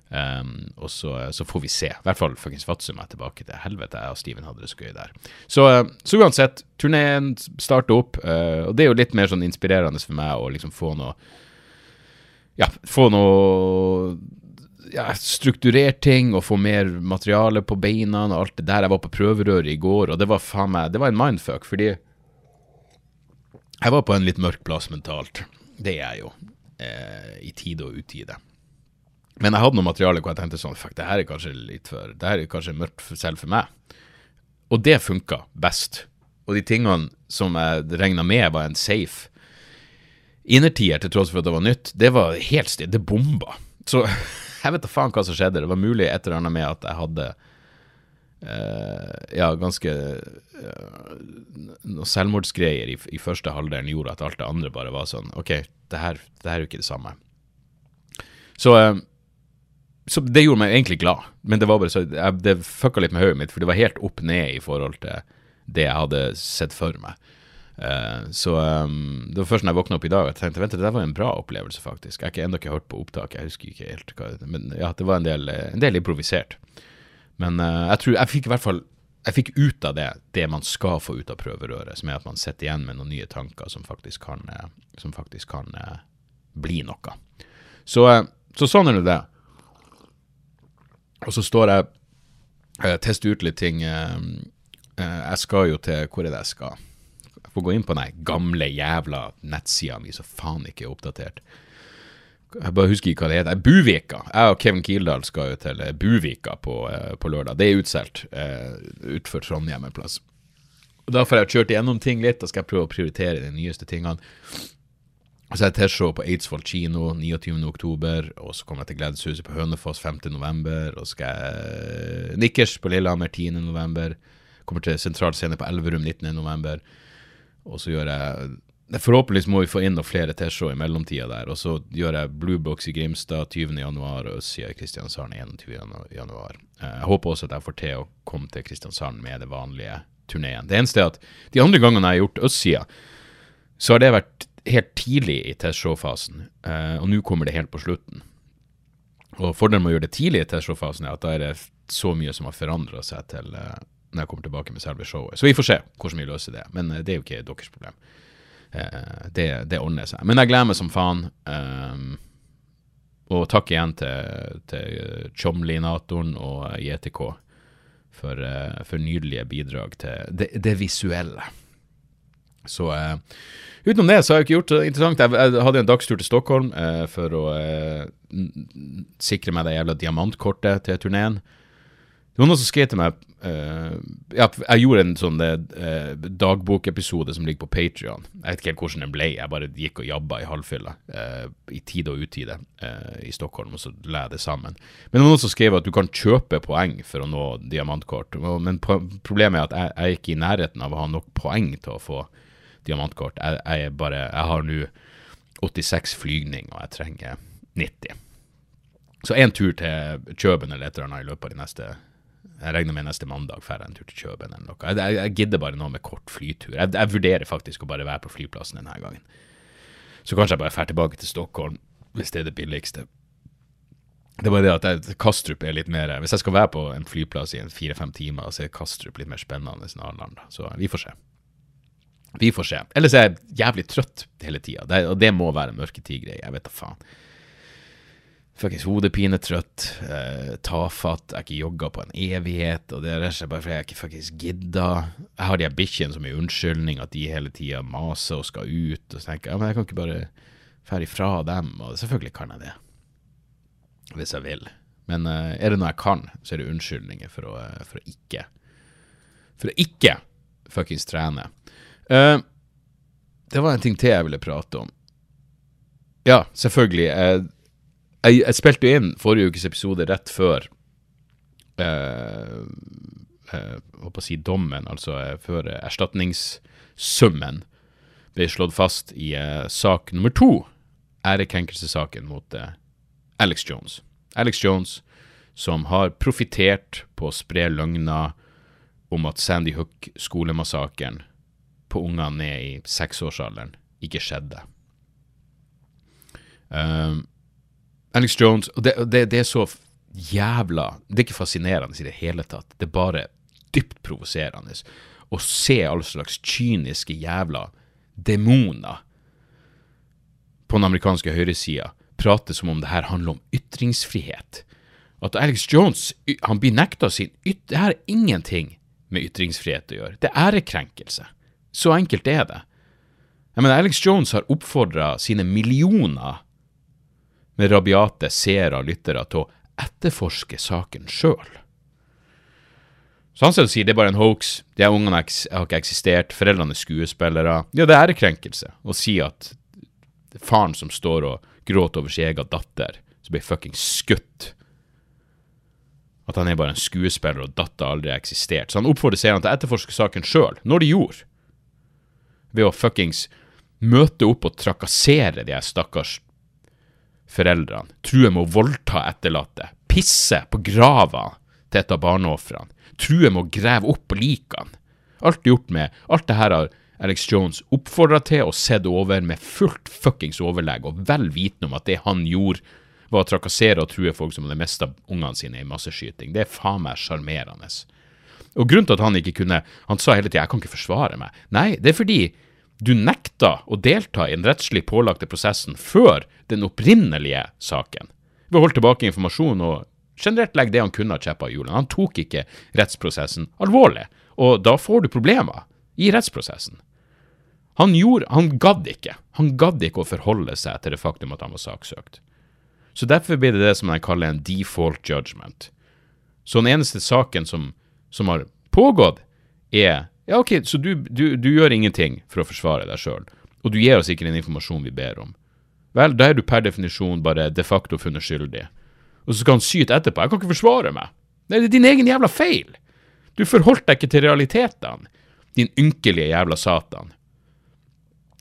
[SPEAKER 1] Um, og så, så, får vi se. I hvert fall fuckings Fatsum meg tilbake til helvete. Jeg og Steven hadde det så gøy der. Så, så uansett, turneen starter opp, uh, og det er jo litt mer sånn inspirerende for meg å liksom få noe Ja, få noe ja, strukturert ting og få mer materiale på beina og alt det der. Jeg var på prøverøret i går, og det var faen meg Det var en mindfuck, fordi jeg var på en litt mørk plass mentalt. Det er jeg jo. Eh, I tide og utide. Men jeg hadde noe materiale hvor jeg tenkte sånn Fuck, det her er kanskje litt for Det her er kanskje mørkt for, selv for meg. Og det funka best. Og de tingene som jeg regna med var en safe innertier, til tross for at det var nytt, det var helt stille. Det bomba. Så jeg vet da faen hva som skjedde. Det var mulig et eller annet med at jeg hadde uh, ja, ganske uh, noen selvmordsgreier i, i første halvdelen gjorde at alt det andre bare var sånn OK, det her, det her er jo ikke det samme. Så uh, så det gjorde meg egentlig glad, men det var bare så jeg, Det fucka litt med hodet mitt, for det var helt opp ned i forhold til det jeg hadde sett for meg. Uh, så um, det var først når jeg våkna opp i dag at jeg tenkte vent, det der var en bra opplevelse, faktisk. Jeg har ikke ennå ikke hørt på opptaket, jeg husker ikke helt hva Men ja, det var en del, en del improvisert. Men uh, jeg tror jeg fikk i hvert fall jeg fikk ut av det det man skal få ut av prøverøret, som er at man sitter igjen med noen nye tanker som faktisk kan, uh, som faktisk kan bli noe. Så, så sånn er det. Og så står jeg uh, tester ut litt ting. Uh, uh, jeg skal jo til Hvor er det jeg skal? Jeg får gå inn på den gamle jævla nettsida mi som faen ikke er oppdatert. Jeg bare husker ikke hva det heter. Buvika. Jeg og Kevin Kildahl skal jo til Buvika på, på lørdag. Det er utsolgt uh, Trondheim en plass. Og Da får jeg kjørt igjennom ting litt, og skal jeg prøve å prioritere de nyeste tingene. Så jeg har T-show på Eidsvoll kino 29.10, og så kommer jeg til Gledeshuset på Hønefoss 5.11, og så skal jeg Nikkers på Lillehammer 10.11, kommer til Sentral Scene på Elverum 19.11, og så gjør jeg Forhåpentligvis må vi få inn noen flere T-show i mellomtida der, og så gjør jeg Bluebox i Grimstad 20.1 og Østsida i Kristiansand 21.1. Jeg håper også at jeg får til å komme til Kristiansand med det vanlige turneen. Det eneste er at de andre gangene jeg har gjort Østsida, så har det vært helt tidlig i testshow-fasen, uh, og nå kommer det helt på slutten. Og Fordelen med å gjøre det tidlig i testshow-fasen er at da er det så mye som har forandra seg til uh, når jeg kommer tilbake med selve showet. Så vi får se hvordan vi løser det, men uh, det er jo ikke deres problem. det, det ordner seg. Men jeg gleder meg som faen. og takk igjen til, til Chomlinatoren og JTK for, for nydelige bidrag til det, det visuelle. Så eh, utenom det så har jeg ikke gjort det interessant. Jeg, jeg hadde en dagstur til Stockholm eh, for å eh, sikre meg det jævla diamantkortet til turneen. Det var noen som skrev til meg uh, ja, Jeg gjorde en sånn uh, dagbokepisode som ligger på Patrion. Jeg vet ikke helt hvordan den ble, jeg bare gikk og jabba i halvfylla i tide og utide i Stockholm, og så la jeg det sammen. Men det var noen som skrev at du kan kjøpe poeng for å nå diamantkort. Men problemet er at jeg, jeg er ikke i nærheten av å ha nok poeng til å få diamantkort. Jeg, jeg, bare, jeg har nå 86 flygning, og jeg trenger 90. Så én tur til Kjøben eller et eller annet i løpet av de neste Jeg regner med neste mandag drar jeg en tur til Kjøben eller noe. Jeg, jeg, jeg, gidder bare noe med kort flytur. Jeg, jeg vurderer faktisk å bare være på flyplassen denne gangen. Så kanskje jeg bare drar tilbake til Stockholm, hvis det er det billigste. Det er bare det at Kastrup er litt mer Hvis jeg skal være på en flyplass i fire-fem timer, så er Kastrup litt mer spennende enn Arendal. Så vi får se. Vi får se. Ellers er jeg jævlig trøtt hele tida, og det må være en mørketid-greie. Jeg vet da faen. fuckings hodepinetrøtt, eh, tafatt, jeg har ikke jogga på en evighet, og det er bare fordi jeg ikke fuckings gidda. Jeg har de her bikkjene som en unnskyldning, at de hele tida maser og skal ut, og så tenker jeg ja, men jeg kan ikke bare dra ifra dem, og selvfølgelig kan jeg det. Hvis jeg vil. Men eh, er det noe jeg kan, så er det unnskyldninger for å, eh, for å ikke For å ikke fuckings trene. Eh, det var en ting til jeg ville prate om. Ja, selvfølgelig. Jeg, jeg, jeg spilte jo inn forrige ukes episode rett før eh, jeg håper å si dommen, altså før erstatningssummen ble slått fast i eh, sak nummer to, ærekrenkelsessaken mot eh, Alex Jones. Alex Jones som har profitert på å spre løgner om at Sandy Hook-skolemassakren på unger ned i seksårsalderen ikke skjedde. Um, Alex Jones Og det, det, det, er så jævla Det er ikke fascinerende i det hele tatt. Det er bare dypt provoserende å se all slags kyniske jævla demoner på den amerikanske høyresida prate som om det her handler om ytringsfrihet. At Alex Jones han blir nekta sin yt... Det er ingenting med ytringsfrihet å gjøre. Det er ærekrenkelse. Så enkelt er det. Jeg mener, Alex Jones har oppfordra sine millioner med rabiate seere og lyttere til å etterforske saken sjøl. Så han sier det er bare en hoax, de her ungene har ikke eksistert, foreldrene er skuespillere. Ja, det er ærekrenkelse å si at faren som står og gråter over sin egen datter, som blir fuckings skutt At han er bare en skuespiller og datter aldri har eksistert. Så han oppfordrer seerne til å etterforske saken sjøl, når de gjorde. Ved å fuckings møte opp og trakassere de her stakkars foreldrene, true med å voldta etterlatte, pisse på grava til et av barneofrene, true med å grave opp likene. Alt gjort med Alt det her har Alex Jones oppfordra til og sett over med fullt fuckings overlegg, og vel vitende om at det han gjorde, var å trakassere og true folk som hadde mista ungene sine i masseskyting. Det er faen meg sjarmerende. Og grunnen til at han ikke kunne Han sa hele tida 'jeg kan ikke forsvare meg'. Nei, det er fordi du nekta å delta i den rettslig pålagte prosessen før den opprinnelige saken. Ved å holde tilbake informasjon og generelt legge det han kunne av kjepper i hjulene. Han tok ikke rettsprosessen alvorlig, og da får du problemer i rettsprosessen. Han gjorde Han gadd ikke. Han gadd ikke å forholde seg til det faktum at han var saksøkt. Så derfor blir det det som jeg kaller en default judgment. Så den eneste saken som, som har pågått, er Ja, OK, så du, du, du gjør ingenting for å forsvare deg sjøl, og du gir oss ikke den informasjonen vi ber om. Vel, da er du per definisjon bare de facto funnet skyldig. Og så skal han syte etterpå 'Jeg kan ikke forsvare meg'. Nei, det er din egen jævla feil. Du forholdt deg ikke til realitetene, din ynkelige jævla satan.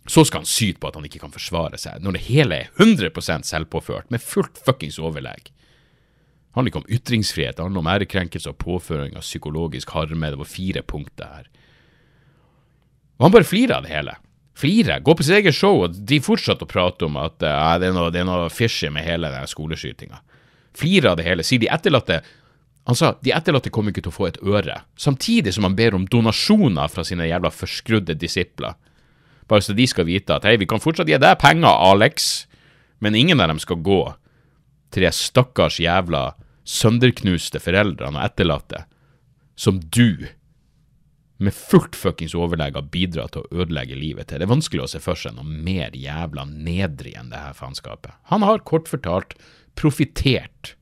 [SPEAKER 1] Så skal han syte på at han ikke kan forsvare seg, når det hele er 100% selvpåført, med fullt fuckings overlegg. Det handler ikke om ytringsfrihet, det handler om ærekrenkelse og påføring av psykologisk harme. Det var fire punkter her. Og han bare flirer av det hele flirer, går på sitt eget show, og de fortsetter å prate om at uh, det, er noe, det er noe fishy med hele den skoleskytinga. Flirer av det hele. Sier de etterlatte Han sa de etterlatte kommer ikke til å få et øre, samtidig som han ber om donasjoner fra sine jævla forskrudde disipler. Bare så de skal vite at hei, vi kan fortsatt gi deg penger, Alex, men ingen av dem skal gå til de stakkars jævla sønderknuste foreldrene og etterlatte som du med fullt fuckings overlegg har bidratt til å ødelegge livet til. Det er vanskelig å se for seg noe mer jævla nedrig enn det her faenskapet. Han har kort fortalt profitert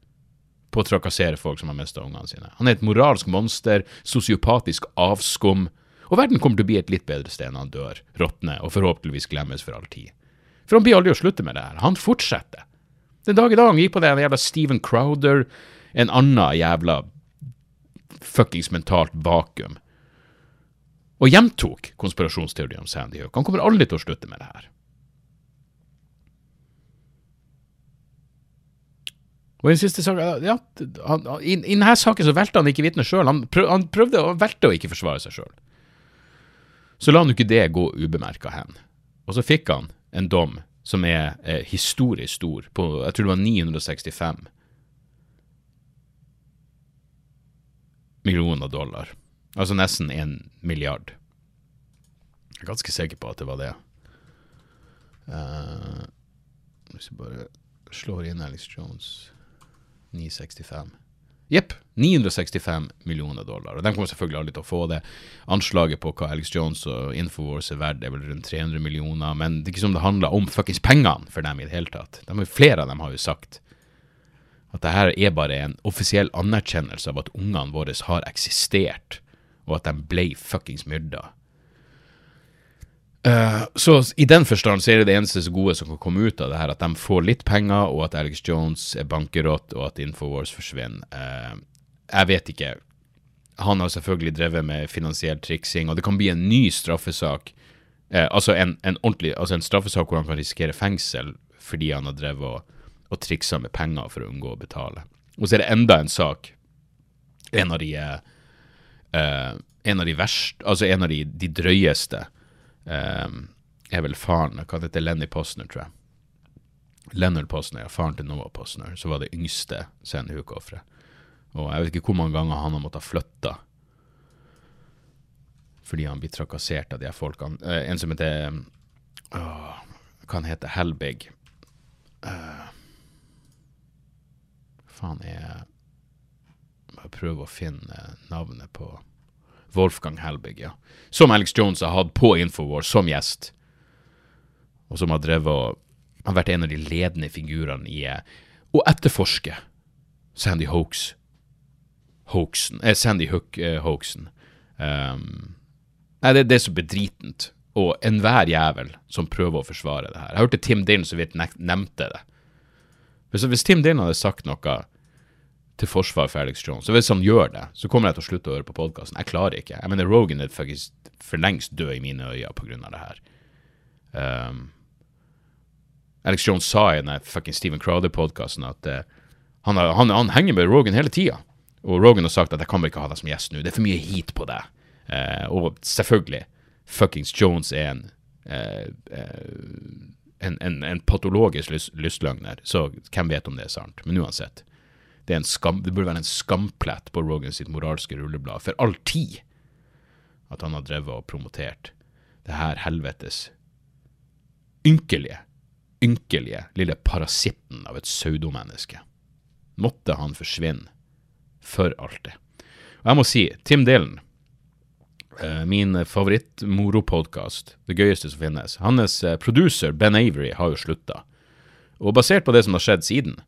[SPEAKER 1] på å trakassere folk som har mista ungene sine. Han er et moralsk monster, sosiopatisk avskum, og verden kommer til å bli et litt bedre sted når han dør, råtner og forhåpentligvis glemmes for all tid. For han blir aldri å slutte med det her. Han fortsetter. Den dag i dag han gikk på det en jævla Steven Crowder, en annen jævla fuckings mentalt vakuum og gjentok konspirasjonsteorien om Sandy Hook. Han kommer aldri til å slutte med det her. Og i den siste saken, ja, han, I, i denne saken så valgte han ikke vitne sjøl. Han, prøv, han, prøvde og valgte å ikke forsvare seg sjøl. Så la han jo ikke det gå ubemerka hen. Og så fikk han en dom som er eh, historisk stor, på jeg tror det var 965 millioner dollar. Altså nesten en milliard. Jeg er ganske sikker på at det var det. Uh, hvis jeg bare Slår inn Alex Jones 965. Jepp. 965 millioner dollar. Og De kommer selvfølgelig aldri til å få det. Anslaget på hva Alex Jones og Infowars er verdt, er vel rundt 300 millioner. Men det er ikke som det handler om fuckings pengene for dem i det hele tatt. De, flere av dem har jo sagt at det her er bare en offisiell anerkjennelse av at ungene våre har eksistert, og at de ble fuckings myrda. Uh, så i den forstand så er det det eneste gode som kan komme ut av det her, at de får litt penger, og at Alex Jones er bankerott, og at Infowars forsvinner. Uh, jeg vet ikke. Han har selvfølgelig drevet med finansiell triksing, og det kan bli en ny straffesak. Uh, altså, en, en, altså en straffesak hvor han kan risikere fengsel fordi han har drevet og og triksa med penger for å unngå å betale. Og så er det enda en sak. En av de En av de verste Altså en av de, de drøyeste er vel faren Hva heter Lenny Posner, tror jeg. Leonard Posner, faren til Noah Posner, så var det yngste Sandhook-offeret. Og jeg vet ikke hvor mange ganger han har måttet flytte fordi han blir trakassert av de her folkene. Uh, en som heter uh, Hva han heter Helbig. Uh, faen jeg, Jeg prøver å finne navnet på Wolfgang Helbig, ja. Som Alex Jones har hatt på Infowars som gjest. Og som har drevet og har vært en av de ledende figurene i å etterforske Sandy Hoax. Hoaxen, eh, Sandy Hook-hoaxen. Eh, um, nei, det, det er så bedritent. Og enhver jævel som prøver å forsvare det her. Jeg hørte Tim Dinn så vidt nevnte det. Hvis, hvis Tim Dinn hadde sagt noe til forsvar for Alex Jones. Så hvis han gjør det, så kommer jeg til å slutte å høre på podkasten. Jeg klarer ikke. Jeg mener, Rogan er faktisk for lengst død i mine øyne pga. det her. Um, Alex Jones sa i den fucking Stephen Crowder-podkasten at uh, han, han, han, henger med Rogan hele tida. Og Rogan har sagt at jeg kan ikke ha deg som gjest nå, det er for mye heat på deg. Uh, og selvfølgelig, fuckings Jones er en uh, en, en, en, patologisk lystløgner, så hvem vet om det er sant? Men uansett det, skam, det, burde være en skamplett på Rogan sitt moralske rulleblad for all tid at han har drevet og promotert det her helvetes ynkelige, ynkelige lille parasitten av et pseudomenneske. Måtte han forsvinne for alltid. Og jeg må si, Tim Dylan, eh, min favorittmoropodkast, det gøyeste som finnes, hans eh, producer Ben Avery har jo slutta. Og basert på det som har skjedd siden,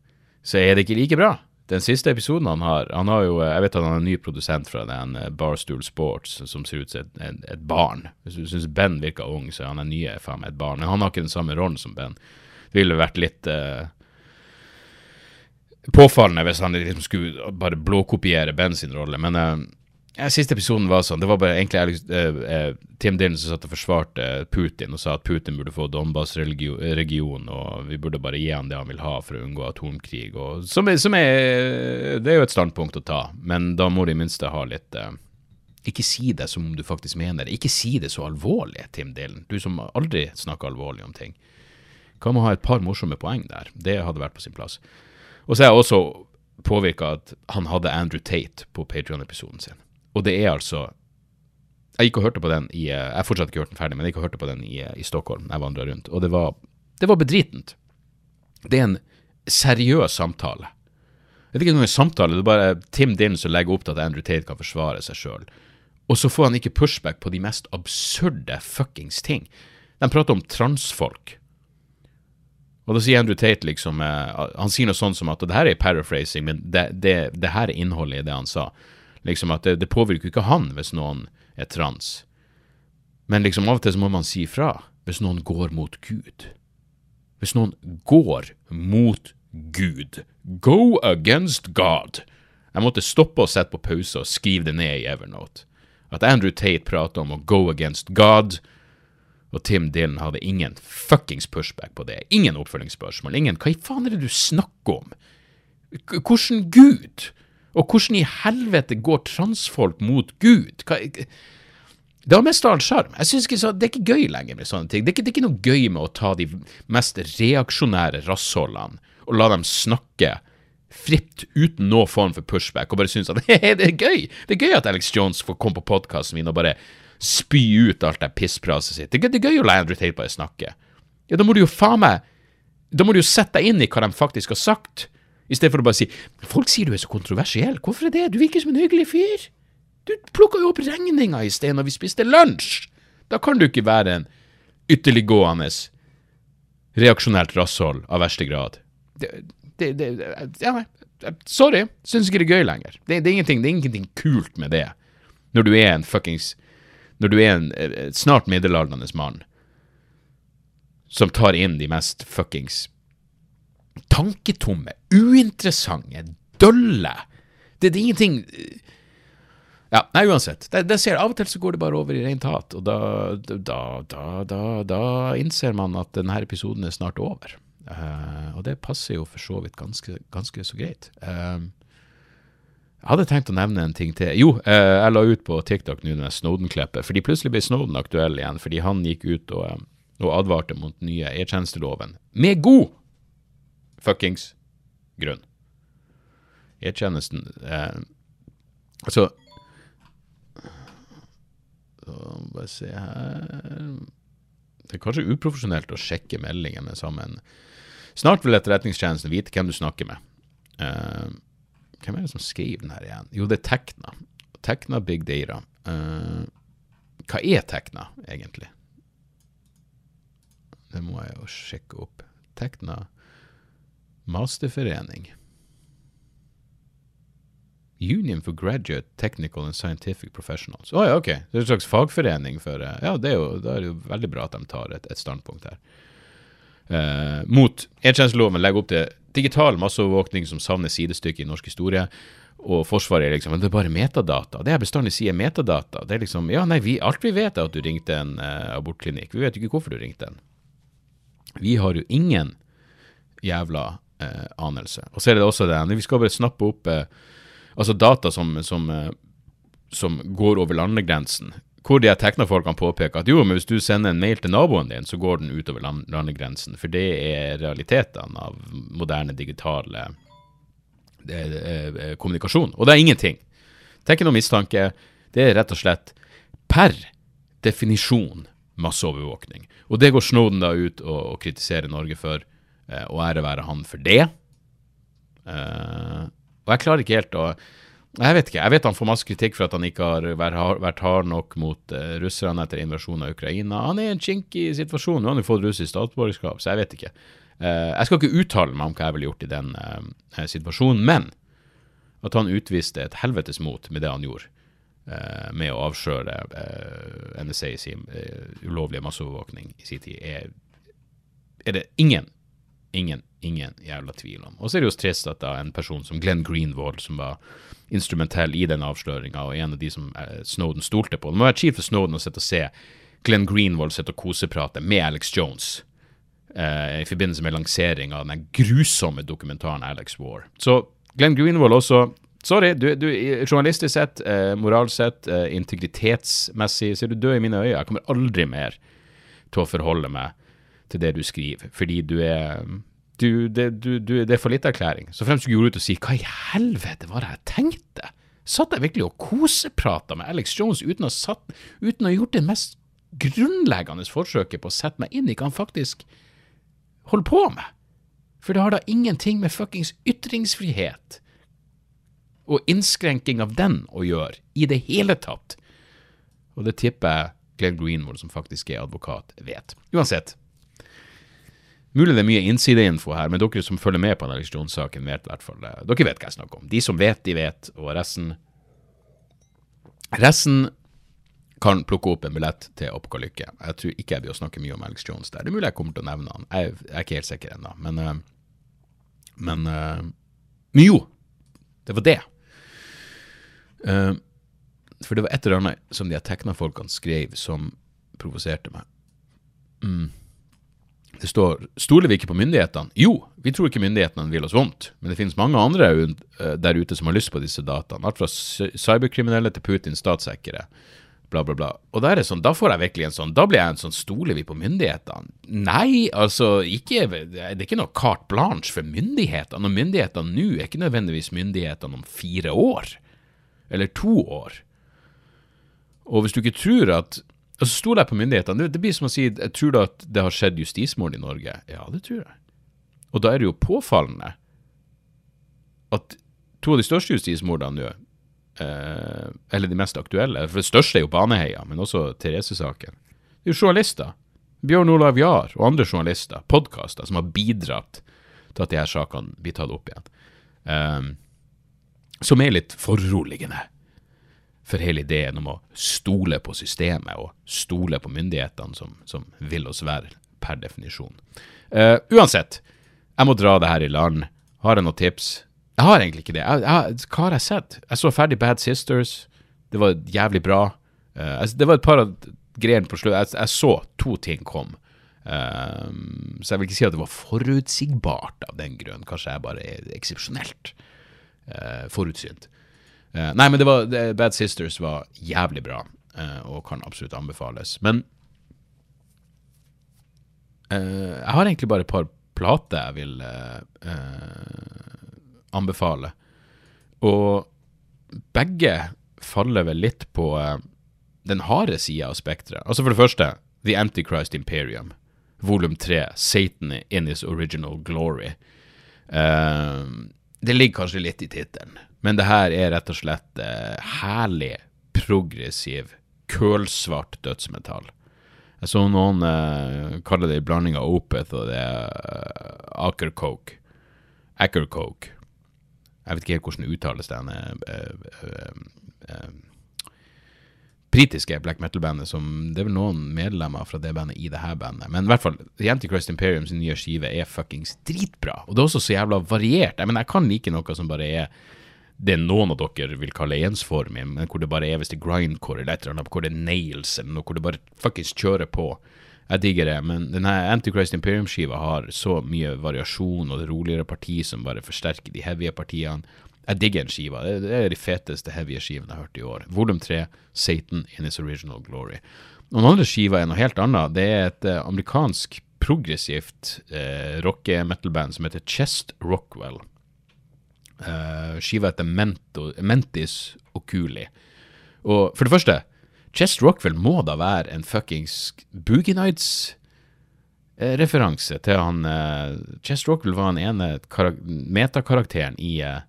[SPEAKER 1] så er det ikke like bra den siste episoden han har Han har jo, jeg vet at han er en ny produsent fra den eh, Barstool Sports, som ser ut som et, et, barn. Hvis du syns Ben virker ung, så er han den nye faen meg et barn. Men han har ikke den samme rollen som Ben. Det ville vært litt uh, påfallende hvis han liksom skulle bare blåkopiere Ben sin rolle. Men uh, ja, Siste episoden var sånn. Det var bare egentlig uh, uh, Tim Dylan som satt og forsvarte Putin og sa at Putin burde få Donbas-region, og vi burde bare gi han det han vil ha for å unngå atomkrig. Og, som, som er, Det er jo et standpunkt å ta, men da må du i minste ha litt uh, Ikke si det som om du faktisk mener det. Ikke si det så alvorlig, Tim Dylan. Du som aldri snakker alvorlig om ting. Kan man ha et par morsomme poeng der? Det hadde vært på sin plass. Og så er jeg også påvirka at han hadde Andrew Tate på Patrion-episoden sin. Og det er altså Jeg gikk og hørte på den i Jeg har fortsatt ikke hørt den ferdig, men jeg gikk og hørte på den i, i Stockholm. Jeg vandra rundt. Og det var, det var bedritent. Det er en seriøs samtale. Det er ikke engang en samtale, det er bare Tim Dillon som legger opp til at Andrew Tate kan forsvare seg sjøl. Og så får han ikke pushback på de mest absurde fuckings ting. De prater om transfolk. Og da sier Andrew Tate liksom eh, Han sier noe sånt som at Og det her er paraphrasing, men det, det, det her er innholdet i det han sa. Liksom at det, det påvirker ikke han hvis noen er trans. Men liksom av og til så må man si fra hvis noen går mot Gud. Hvis noen går mot Gud. Go against God. Jeg måtte stoppe og sette på pause og skrive det ned i Evernote. At Andrew Tate prater om å go against God, og Tim Dylan hadde ingen fuckings pushback på det. Ingen oppfølgingsspørsmål. Ingen Hva i faen er det du snakker om? Hvordan Gud? Og hvordan i helvete går transfolk mot Gud? Hva, det har mest av all sjarm. Det er ikke gøy lenger med sånne ting. Det er, ikke, det er ikke noe gøy med å ta de mest reaksjonære rassholdene og la dem snakke fritt uten noen form for pushback, og bare synes at det er gøy. Det er gøy at Alex Jones får komme på podkasten min og bare spy ut alt det pisspraset sitt. Det er, det er gøy å la Andrew Tate bare snakke. Ja, da må du jo faen meg Da må du jo sette deg inn i hva de faktisk har sagt, i stedet for å bare si Folk sier du er så kontroversiell. Hvorfor er det? Du virker som en hyggelig fyr. Du plukka jo opp regninga i sted når vi spiste lunsj. Da kan du ikke være en ytterliggående reaksjonært rasshold av verste grad. Det, det, det, ja, sorry, syns ikke det er gøy lenger. Det, er ingenting, det er ingenting kult med det. Når du er en fuckings Når du er en eh, snart middelaldrende mann som tar inn de mest fuckings tanketomme, uinteressante, dølle det, det, er ingenting Ja, nei, uansett. Det, det, ser Av og til så går det bare over i rent hat, og da, da, da, da innser man at denne episoden er snart over. Uh, og det passer jo for så vidt ganske, ganske så greit. Uh, jeg hadde tenkt å nevne en ting til. Jo, uh, jeg la ut på TikTok nå med Snowden-klippet, fordi plutselig ble Snowden aktuell igjen, fordi han gikk ut og, og advarte mot nye e-tjenesteloven. Med god fuckings grunn. E-tjenesten Altså Bare se her Det er kanskje uprofesjonelt å sjekke meldingene sammen. Snart vil Etterretningstjenesten vite hvem du snakker med. Eh, hvem er det som skriver den her igjen? Jo, det er Tekna. Tekna Big Data. Eh, hva er Tekna, egentlig? Det må jeg jo sjekke opp. Tekna Masterforening. Union for Graduate Technical and Scientific Professionals. Å oh, ja, ok. Det er en slags fagforening for eh, Ja, det er jo, da er det jo veldig bra at de tar et, et standpunkt her. Eh, mot E-tjenesteloven legger opp til digital masseovervåkning som savner sidestykke i norsk historie. Og Forsvaret er liksom Men det er bare metadata. Det jeg bestandig sier, metadata. Det er liksom Ja, nei, vi, alt vi vet, er at du ringte en eh, abortklinikk. Vi vet ikke hvorfor du ringte en. Vi har jo ingen jævla uh, anelse. Og så er det også det Vi skal bare snappe opp altså data som, som, som går over landegrensen hvor de teknofolkene påpeker at jo, men hvis du sender en mail til naboen din, så går den utover landegrensen. For det er realitetene av moderne digitale det, det, kommunikasjon. Og det er ingenting. Ikke noe mistanke. Det er rett og slett per definisjon masseovervåkning. Og det går Snowden da ut og, og kritiserer Norge for, eh, og ære være han for det. Uh, og jeg klarer ikke helt å jeg vet ikke. Jeg vet han får masse kritikk for at han ikke har vært hard nok mot uh, russerne etter invasjonen av Ukraina. Han er i en kinkig situasjon. Nå har han jo fått russisk statsborgerskap, så jeg vet ikke. Jeg skal ikke uttale meg om hva jeg ville gjort i den situasjonen, men at han utviste et helvetes mot med det han gjorde, med å avsløre NSA sin ulovlige masseovervåkning i sin tid, er, er det ingen, ingen, ingen jævla tvil om. Og så er det jo trist at da en person som Glenn Greenwald, som var instrumentell i den avsløringa, og en av de som eh, Snowden stolte på. Det må være kjipt for Snowden å sitte og se Glenn Greenwald sitte og koseprate med Alex Jones eh, i forbindelse med lansering av den grusomme dokumentaren Alex War. Så Glenn Greenwald også Sorry, du, du journalistisk sett, eh, moralsk sett, eh, integritetsmessig, så er du død i mine øyne. Jeg kommer aldri mer til å forholde meg til det du skriver, fordi du er du, det, du, du, det, er for litt erklæring. Så fremst du går ut og sier 'hva i helvete var det jeg tenkte'? Satt jeg virkelig og koseprata med Alex Jones uten å, satt, uten å ha gjort det mest grunnleggende forsøket på å sette meg inn i hva han faktisk holder på med? For det har da ingenting med fuckings ytringsfrihet og innskrenking av den å gjøre, i det hele tatt. Og det tipper jeg Glenn Greenwald, som faktisk er advokat, vet. Uansett. Mulig det er mye innsideinfo her, men dere som følger med på Alex Jones-saken, vet i hvert fall det. Dere vet hva jeg snakker om. De som vet, de vet, og resten Resten kan plukke opp en billett til Oppgalykke. Jeg tror ikke jeg blir å snakke mye om Alex Jones der. Det er mulig jeg kommer til å nevne han. Jeg, er ikke helt sikker ennå, men uh, Men uh, Men jo, det var det. Uh, for det var et eller annet som de Tekna-folkene skrev som provoserte meg. Mm. Det står stoler vi ikke på myndighetene? Jo, vi tror ikke myndighetene vil oss vondt, men det finnes mange andre eh, der ute som har lyst på disse dataene. Alt fra cyberkriminelle til Putins statssekkere, Bla, bla, bla. Og da er det sånn, da får jeg virkelig en sånn Da blir jeg en sånn Stoler vi på myndighetene? Nei, altså, ikke, det er ikke noe carte blanche for myndighetene. Og myndighetene nå er ikke nødvendigvis myndighetene om fire år. Eller to år. Og hvis du ikke tror at og så stoler jeg på myndighetene. Det, blir som å si jeg tror du at det har skjedd justismord i Norge? Ja, det tror jeg. Og da er det jo påfallende at to av de største justismordene nå, eh, eller de mest aktuelle, for det største er jo Baneheia, men også Therese-saken, det er jo journalister. Bjørn Olav Jahr og andre journalister, podkaster, som har bidratt til at de her sakene blir tatt opp igjen. Um, som er litt foruroligende for hele ideen om å stole på systemet og stole på myndighetene som, som vil oss vel, per definisjon. Uh, uansett, jeg må dra det her i land. Har jeg noen tips? Jeg har egentlig ikke det. Jeg, jeg, hva har jeg sett? Jeg så ferdig Bad Sisters. Det var jævlig bra. Uh, det var et par av greiene på slutt. Jeg, jeg, så to ting kom. Uh, så jeg vil ikke si at det var forutsigbart av den grunn. Kanskje jeg bare er eksepsjonelt uh, forutsynt. Uh, nei, men det var, det, Bad Sisters var jævlig bra, uh, og kan absolutt anbefales. Men jeg har egentlig bare et par plater jeg vil anbefale. Og begge faller vel litt på den harde sida av spekteret. Altså for det første, The Antichrist Imperium volum 3, Satan in his original glory. Uh, det ligger kanskje litt i tittelen, men det her er rett og slett eh, herlig, progressiv, kølsvart dødsmetall. Jeg så noen eh, kalle det en blanding av Opeth og det eh, Aker Coke. Aker Coke. Jeg vet ikke helt hvordan uttales, denne uh, britiske black metal-bandet som Det er vel noen medlemmer fra det bandet i det her bandet. Men i hvert fall, The Antichrist Imperium sin nye skive er fuckings dritbra. Og det er også så jævla variert. Jeg mener, jeg kan like noe som bare er det noen av dere vil kalle ensformig, men hvor det bare er hvis det er grindcore eller et eller annet, hvor det er nails eller noe, hvor det bare fuckings kjører på. Jeg digger det, men denne Antichrist Imperium-skiva har så mye variasjon og roligere parti som bare forsterker de heavye partiene. Jeg digger en skiva. Det er de feteste heavye skivene jeg har hørt i år. Volum 3, Satan in his original glory. Noen andre skiver er noe helt annet. Det er et uh, amerikansk progressivt eh, rocke-metal-band som heter Chest Rockwell. Uh, skiva heter Mento, Mentis Oculi. Og for det første, Chest Rockwell må da være en fuckings Boogie Nights-referanse til han Chest Rockwell var den ene metakarakteren i uh,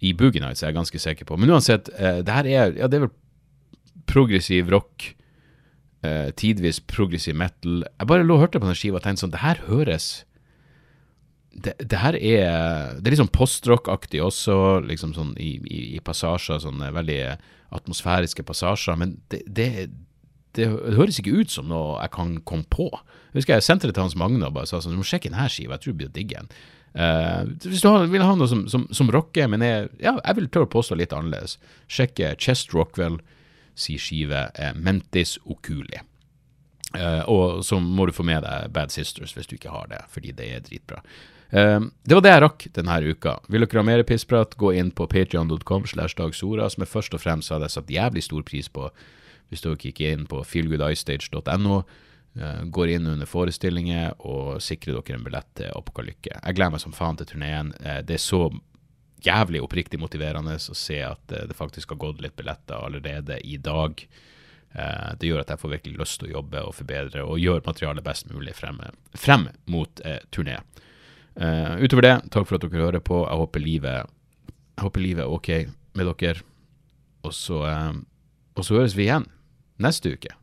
[SPEAKER 1] i Boogie Nights, er jeg ganske sikker på. Men uansett, eh, det her er ja, det er vel progressiv rock, eh, tidvis progressiv metal. Jeg bare lå og hørte på den skiva og tenkte sånn, det her høres det, det her er Det er sånn postrock-aktig også, liksom sånn i, i, i passasjer, sånne veldig atmosfæriske passasjer, men det, det, det, høres ikke ut som noe jeg kan komme på. Jeg husker jeg sendte det til Hans Magne og bare sa sånn, du må sjekke denne skiva, jeg tror du blir å digge den. Uh, hvis du har, vil ha noe som, som, som rocker, men jeg, ja, jeg vil tørre å påstå litt annerledes, sjekke Chest Rockwell si skive eh, Mentis Oculi. Uh, og så må du få med deg Bad Sisters hvis du ikke har det, fordi det er dritbra. Uh, det var det jeg rakk denne uka. Vil dere ha mer pissprat, gå inn på patreon.com slash dagsora, som jeg først og fremst hadde satt jævlig stor pris på hvis dere gikk inn på feelgoodicestage.no Eh, går inn under forestillinger og sikrer dere en billett til Apokalykke. Jeg gleder meg som faen til turneen. Eh, det er så jævlig oppriktig motiverende å se at eh, det faktisk har gått litt billetter allerede i dag. Det gjør at jeg får virkelig lyst til å jobbe og forbedre og gjøre materialet best mulig frem, frem mot eh, turné. Uh, utover det, takk for at dere hører på. Jeg håper livet, jeg håper livet er ok med dere. Og så, uh, og så høres vi igjen neste uke.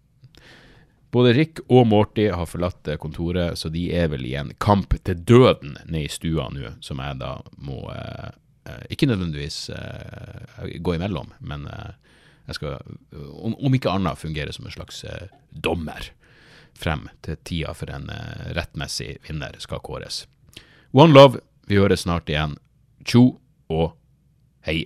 [SPEAKER 1] Både Rick og Morty har forlatt kontoret, så de er vel i en kamp til døden nede i stua nå, som jeg da må eh, eh, Ikke nødvendigvis eh, gå imellom, men eh, jeg skal, om, om, ikke annet, fungere som en slags eh, dommer frem til tida for en eh, rettmessig vinner skal kåres. One love. Vi høres snart igjen. Tjo og hei.